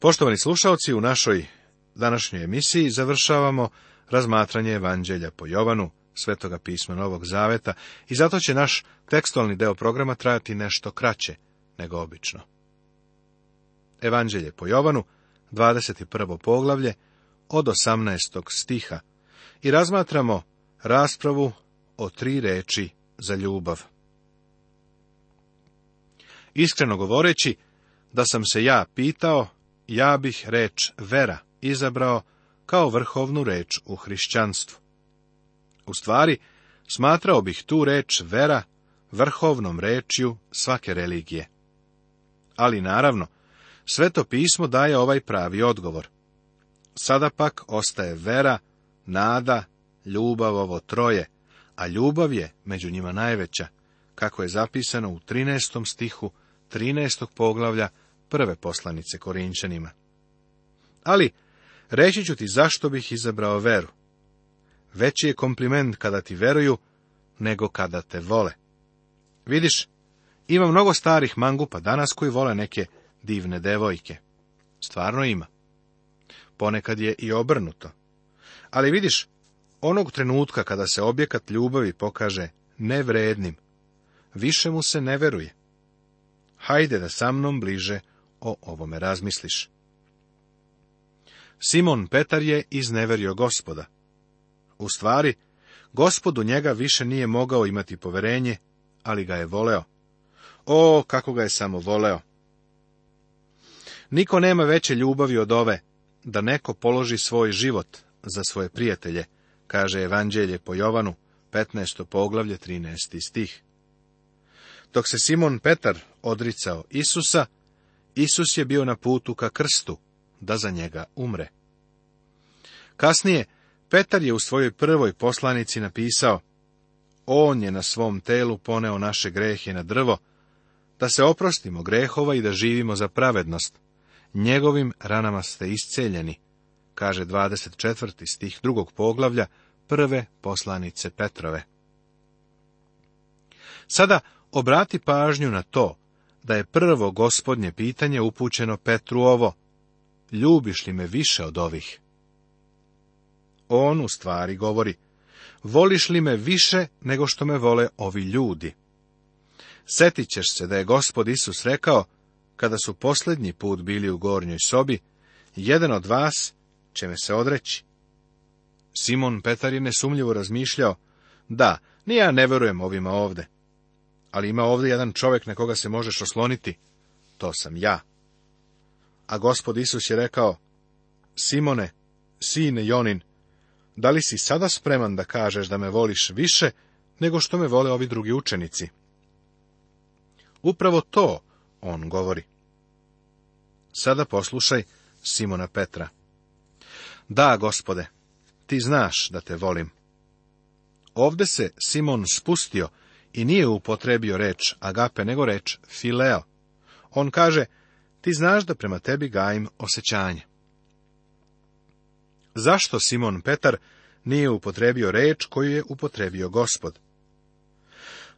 Poštovani slušalci, u našoj današnjoj emisiji završavamo razmatranje Evanđelja po Jovanu, Svetoga pisma Novog Zaveta, i zato će naš tekstualni deo programa trajati nešto kraće nego obično. Evanđelje po Jovanu, 21. poglavlje, od 18. stiha, i razmatramo raspravu o tri reči za ljubav. Iskreno govoreći, da sam se ja pitao ja bih reč vera izabrao kao vrhovnu reč u hrišćanstvu. U stvari, smatrao bih tu reč vera vrhovnom rečju svake religije. Ali naravno, sveto pismo daje ovaj pravi odgovor. Sada pak ostaje vera, nada, ljubav ovo troje, a ljubav je među njima najveća, kako je zapisano u 13. stihu 13. poglavlja prve poslanice Korinčanima. Ali, reći ću ti zašto bih izabrao veru. Veći je kompliment kada ti veruju, nego kada te vole. Vidiš, ima mnogo starih mangupa danas koji vole neke divne devojke. Stvarno ima. Ponekad je i obrnuto. Ali vidiš, onog trenutka kada se objekat ljubavi pokaže nevrednim, više mu se ne veruje. Hajde da sa mnom bliže o ovome razmisliš. Simon Petar je izneverio gospoda. U stvari, gospodu njega više nije mogao imati poverenje, ali ga je voleo. O, kako ga je samo voleo! Niko nema veće ljubavi od ove, da neko položi svoj život za svoje prijatelje, kaže Evanđelje po Jovanu, 15. poglavlje, 13. stih. Dok se Simon Petar odricao Isusa, Isus je bio na putu ka krstu, da za njega umre. Kasnije, Petar je u svojoj prvoj poslanici napisao, On je na svom telu poneo naše grehe na drvo, da se oprostimo grehova i da živimo za pravednost. Njegovim ranama ste isceljeni, kaže 24. stih drugog poglavlja prve poslanice Petrove. Sada obrati pažnju na to da je prvo gospodnje pitanje upućeno Petru ovo. Ljubiš li me više od ovih? On u stvari govori, voliš li me više nego što me vole ovi ljudi? Setit ćeš se da je gospod Isus rekao, kada su posljednji put bili u gornjoj sobi, jedan od vas će me se odreći. Simon Petar je nesumljivo razmišljao, da, ni ja ne verujem ovima ovde ali ima ovdje jedan čovjek na koga se možeš osloniti. To sam ja. A gospod Isus je rekao, Simone, sine Jonin, da li si sada spreman da kažeš da me voliš više nego što me vole ovi drugi učenici? Upravo to on govori. Sada poslušaj Simona Petra. Da, gospode, ti znaš da te volim. Ovde se Simon spustio i nije upotrebio reč agape, nego reč fileo. On kaže, ti znaš da prema tebi gajim osjećanje. Zašto Simon Petar nije upotrebio reč koju je upotrebio gospod?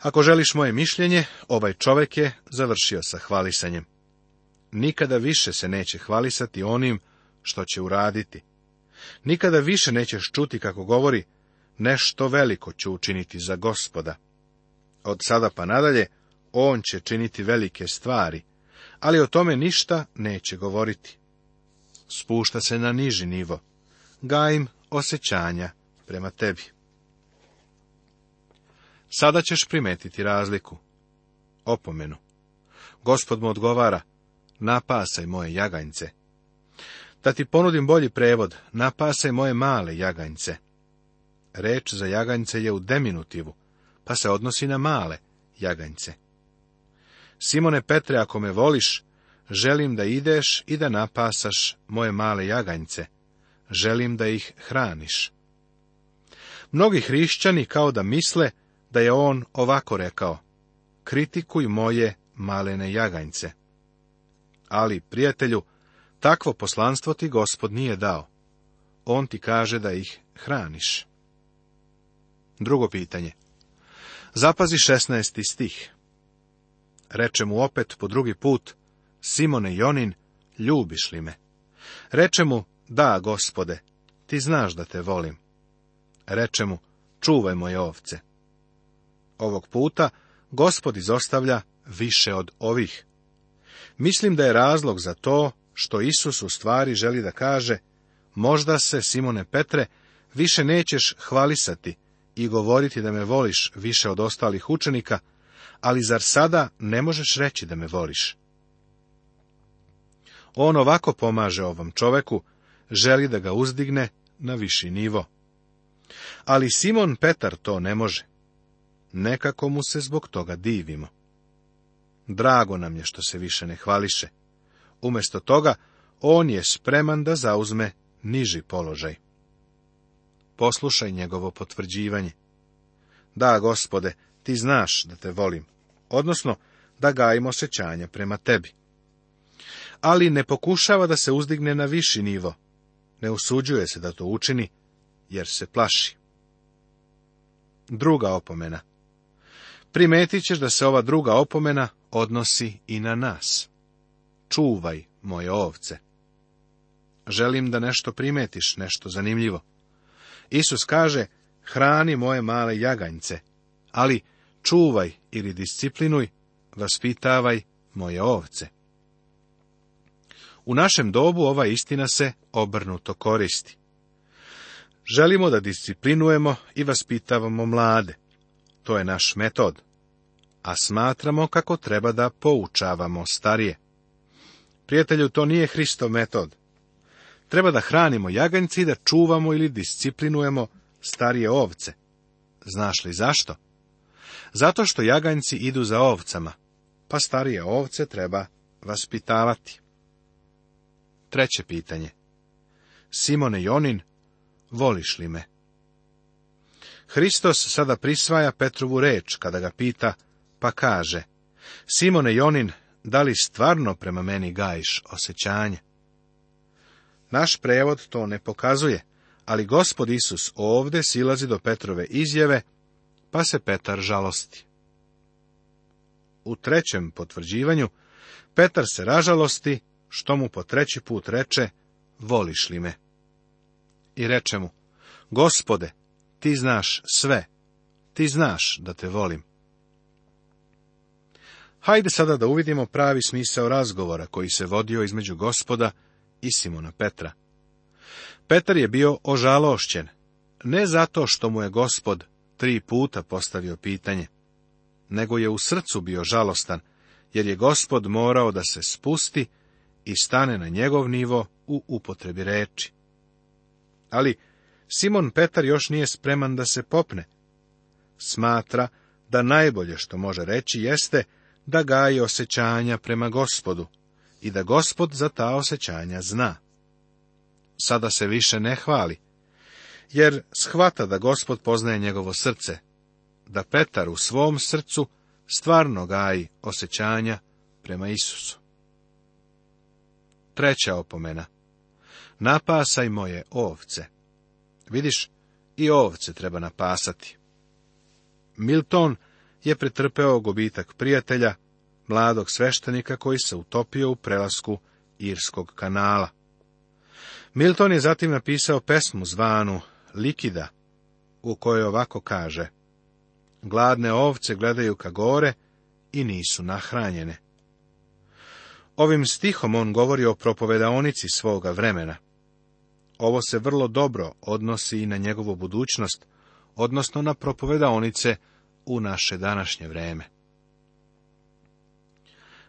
Ako želiš moje mišljenje, ovaj čovjek je završio sa hvalisanjem. Nikada više se neće hvalisati onim što će uraditi. Nikada više nećeš čuti kako govori, nešto veliko ću učiniti za gospoda. Od sada pa nadalje, on će činiti velike stvari, ali o tome ništa neće govoriti. Spušta se na niži nivo. Gajim osjećanja prema tebi. Sada ćeš primetiti razliku. Opomenu. Gospod mu odgovara, napasaj moje jaganjce. Da ti ponudim bolji prevod, napasaj moje male jaganjce. Reč za jaganjce je u deminutivu, a pa se odnosi na male jaganjce. Simone Petre, ako me voliš, želim da ideš i da napasaš moje male jaganjce, želim da ih hraniš. Mnogi hrišćani kao da misle da je on ovako rekao, kritikuj moje malene jaganjce. Ali, prijatelju, takvo poslanstvo ti gospod nije dao. On ti kaže da ih hraniš. Drugo pitanje. Zapazi 16. stih. Reče mu opet po drugi put, Simone Jonin, ljubiš li me? Reče mu, da, gospode, ti znaš da te volim. Reče mu, čuvaj moje ovce. Ovog puta gospod izostavlja više od ovih. Mislim da je razlog za to što Isus u stvari želi da kaže, možda se, Simone Petre, više nećeš hvalisati, i govoriti da me voliš više od ostalih učenika, ali zar sada ne možeš reći da me voliš? On ovako pomaže ovom čoveku, želi da ga uzdigne na viši nivo. Ali Simon Petar to ne može. Nekako mu se zbog toga divimo. Drago nam je što se više ne hvališe. Umjesto toga, on je spreman da zauzme niži položaj poslušaj njegovo potvrđivanje. Da, gospode, ti znaš da te volim, odnosno da gajim osjećanja prema tebi. Ali ne pokušava da se uzdigne na viši nivo, ne usuđuje se da to učini, jer se plaši. Druga opomena. Primetit ćeš da se ova druga opomena odnosi i na nas. Čuvaj moje ovce. Želim da nešto primetiš, nešto zanimljivo. Isus kaže, hrani moje male jaganjce, ali čuvaj ili disciplinuj, vaspitavaj moje ovce. U našem dobu ova istina se obrnuto koristi. Želimo da disciplinujemo i vaspitavamo mlade. To je naš metod. A smatramo kako treba da poučavamo starije. Prijatelju, to nije Hristov metod. Treba da hranimo jaganjci i da čuvamo ili disciplinujemo starije ovce. Znaš li zašto? Zato što jaganjci idu za ovcama, pa starije ovce treba vaspitavati. Treće pitanje. Simone Jonin, voliš li me? Hristos sada prisvaja Petrovu reč kada ga pita, pa kaže, Simone Jonin, da li stvarno prema meni gajiš osjećanje? Naš prevod to ne pokazuje, ali gospod Isus ovdje silazi do Petrove izjave, pa se Petar žalosti. U trećem potvrđivanju, Petar se ražalosti, što mu po treći put reče, voliš li me? I reče mu, gospode, ti znaš sve, ti znaš da te volim. Hajde sada da uvidimo pravi smisao razgovora koji se vodio između gospoda i Simona Petra. Petar je bio ožalošćen, ne zato što mu je gospod tri puta postavio pitanje, nego je u srcu bio žalostan, jer je gospod morao da se spusti i stane na njegov nivo u upotrebi reči. Ali Simon Petar još nije spreman da se popne. Smatra da najbolje što može reći jeste da gaji osjećanja prema gospodu, i da gospod za ta osjećanja zna. Sada se više ne hvali, jer shvata da gospod poznaje njegovo srce, da Petar u svom srcu stvarno gaji osjećanja prema Isusu. Treća opomena. Napasaj moje ovce. Vidiš, i ovce treba napasati. Milton je pretrpeo gubitak prijatelja, mladog sveštenika koji se utopio u prelasku Irskog kanala. Milton je zatim napisao pesmu zvanu Likida, u kojoj ovako kaže Gladne ovce gledaju ka gore i nisu nahranjene. Ovim stihom on govori o propovedaonici svoga vremena. Ovo se vrlo dobro odnosi i na njegovu budućnost, odnosno na propovedaonice u naše današnje vreme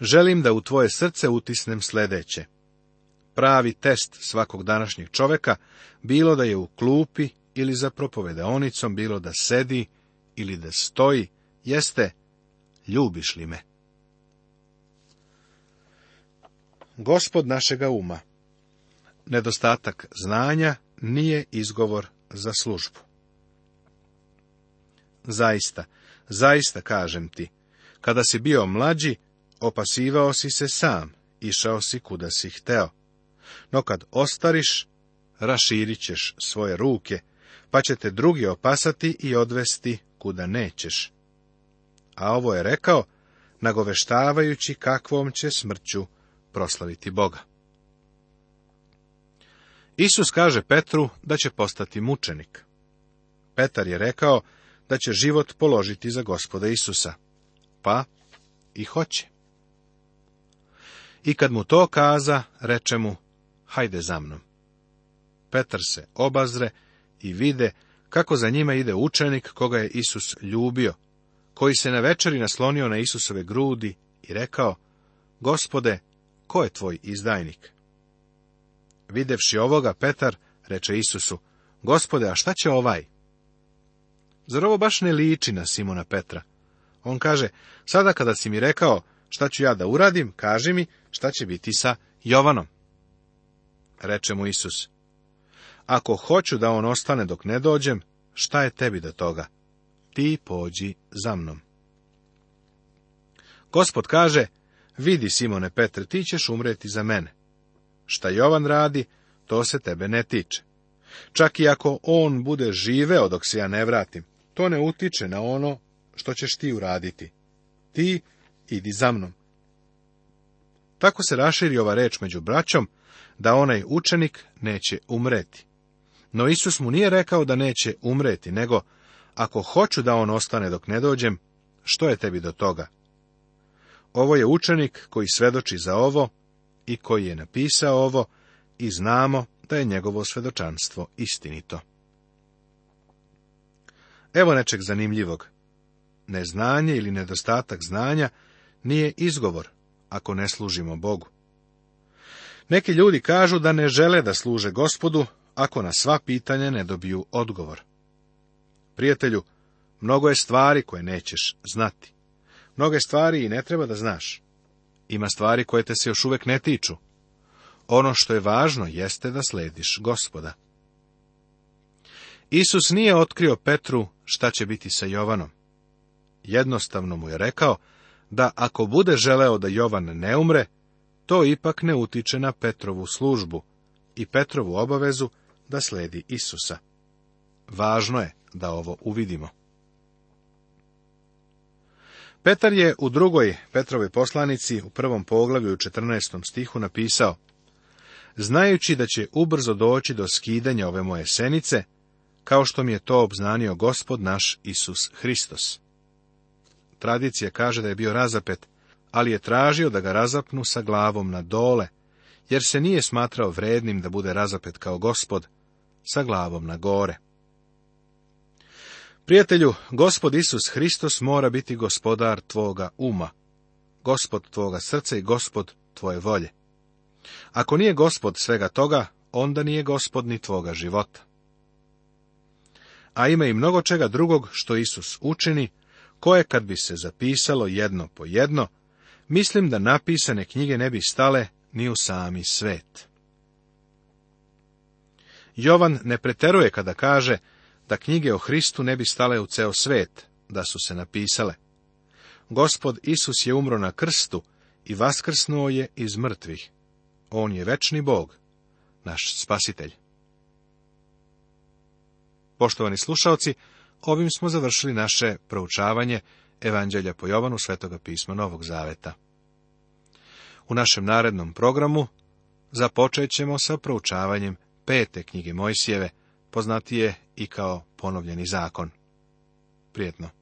želim da u tvoje srce utisnem sljedeće. Pravi test svakog današnjeg čoveka, bilo da je u klupi ili za propovedaonicom, bilo da sedi ili da stoji, jeste ljubiš li me? Gospod našega uma. Nedostatak znanja nije izgovor za službu. Zaista, zaista kažem ti, kada si bio mlađi, opasivao si se sam, išao si kuda si hteo. No kad ostariš, raširit ćeš svoje ruke, pa će te drugi opasati i odvesti kuda nećeš. A ovo je rekao, nagoveštavajući kakvom će smrću proslaviti Boga. Isus kaže Petru da će postati mučenik. Petar je rekao da će život položiti za gospoda Isusa. Pa i hoće. I kad mu to kaza, reče mu, hajde za mnom. Petar se obazre i vide kako za njima ide učenik koga je Isus ljubio, koji se na večeri naslonio na Isusove grudi i rekao, gospode, ko je tvoj izdajnik? Videvši ovoga, Petar reče Isusu, gospode, a šta će ovaj? Zar ovo baš ne liči na Simona Petra? On kaže, sada kada si mi rekao šta ću ja da uradim, kaži mi, šta će biti sa Jovanom? Reče mu Isus, ako hoću da on ostane dok ne dođem, šta je tebi do toga? Ti pođi za mnom. Gospod kaže, vidi Simone Petre, ti ćeš umreti za mene. Šta Jovan radi, to se tebe ne tiče. Čak i ako on bude živeo dok se ja ne vratim, to ne utiče na ono što ćeš ti uraditi. Ti idi za mnom. Tako se raširi ova reč među braćom, da onaj učenik neće umreti. No Isus mu nije rekao da neće umreti, nego, ako hoću da on ostane dok ne dođem, što je tebi do toga? Ovo je učenik koji svedoči za ovo i koji je napisao ovo i znamo da je njegovo svedočanstvo istinito. Evo nečeg zanimljivog. Neznanje ili nedostatak znanja nije izgovor, ako ne služimo Bogu. Neki ljudi kažu da ne žele da služe gospodu, ako na sva pitanja ne dobiju odgovor. Prijatelju, mnogo je stvari koje nećeš znati. Mnoge stvari i ne treba da znaš. Ima stvari koje te se još uvek ne tiču. Ono što je važno jeste da slediš gospoda. Isus nije otkrio Petru šta će biti sa Jovanom. Jednostavno mu je rekao da ako bude želeo da Jovan ne umre, to ipak ne utiče na Petrovu službu i Petrovu obavezu da sledi Isusa. Važno je da ovo uvidimo. Petar je u drugoj Petrovoj poslanici u prvom poglavlju u 14. stihu napisao Znajući da će ubrzo doći do skidanja ove moje senice, kao što mi je to obznanio gospod naš Isus Hristos tradicija kaže da je bio razapet, ali je tražio da ga razapnu sa glavom na dole, jer se nije smatrao vrednim da bude razapet kao gospod, sa glavom na gore. Prijatelju, gospod Isus Hristos mora biti gospodar tvoga uma, gospod tvoga srca i gospod tvoje volje. Ako nije gospod svega toga, onda nije gospod ni tvoga života. A ima i mnogo čega drugog što Isus učini, koje kad bi se zapisalo jedno po jedno, mislim da napisane knjige ne bi stale ni u sami svet. Jovan ne preteruje kada kaže da knjige o Hristu ne bi stale u ceo svet, da su se napisale. Gospod Isus je umro na krstu i vaskrsnuo je iz mrtvih. On je večni Bog, naš spasitelj. Poštovani slušaoci, Ovim smo završili naše proučavanje Evanđelja po Jovanu Svetoga pisma Novog Zaveta. U našem narednom programu započet ćemo sa proučavanjem pete knjige Mojsijeve, poznatije i kao ponovljeni zakon. Prijetno!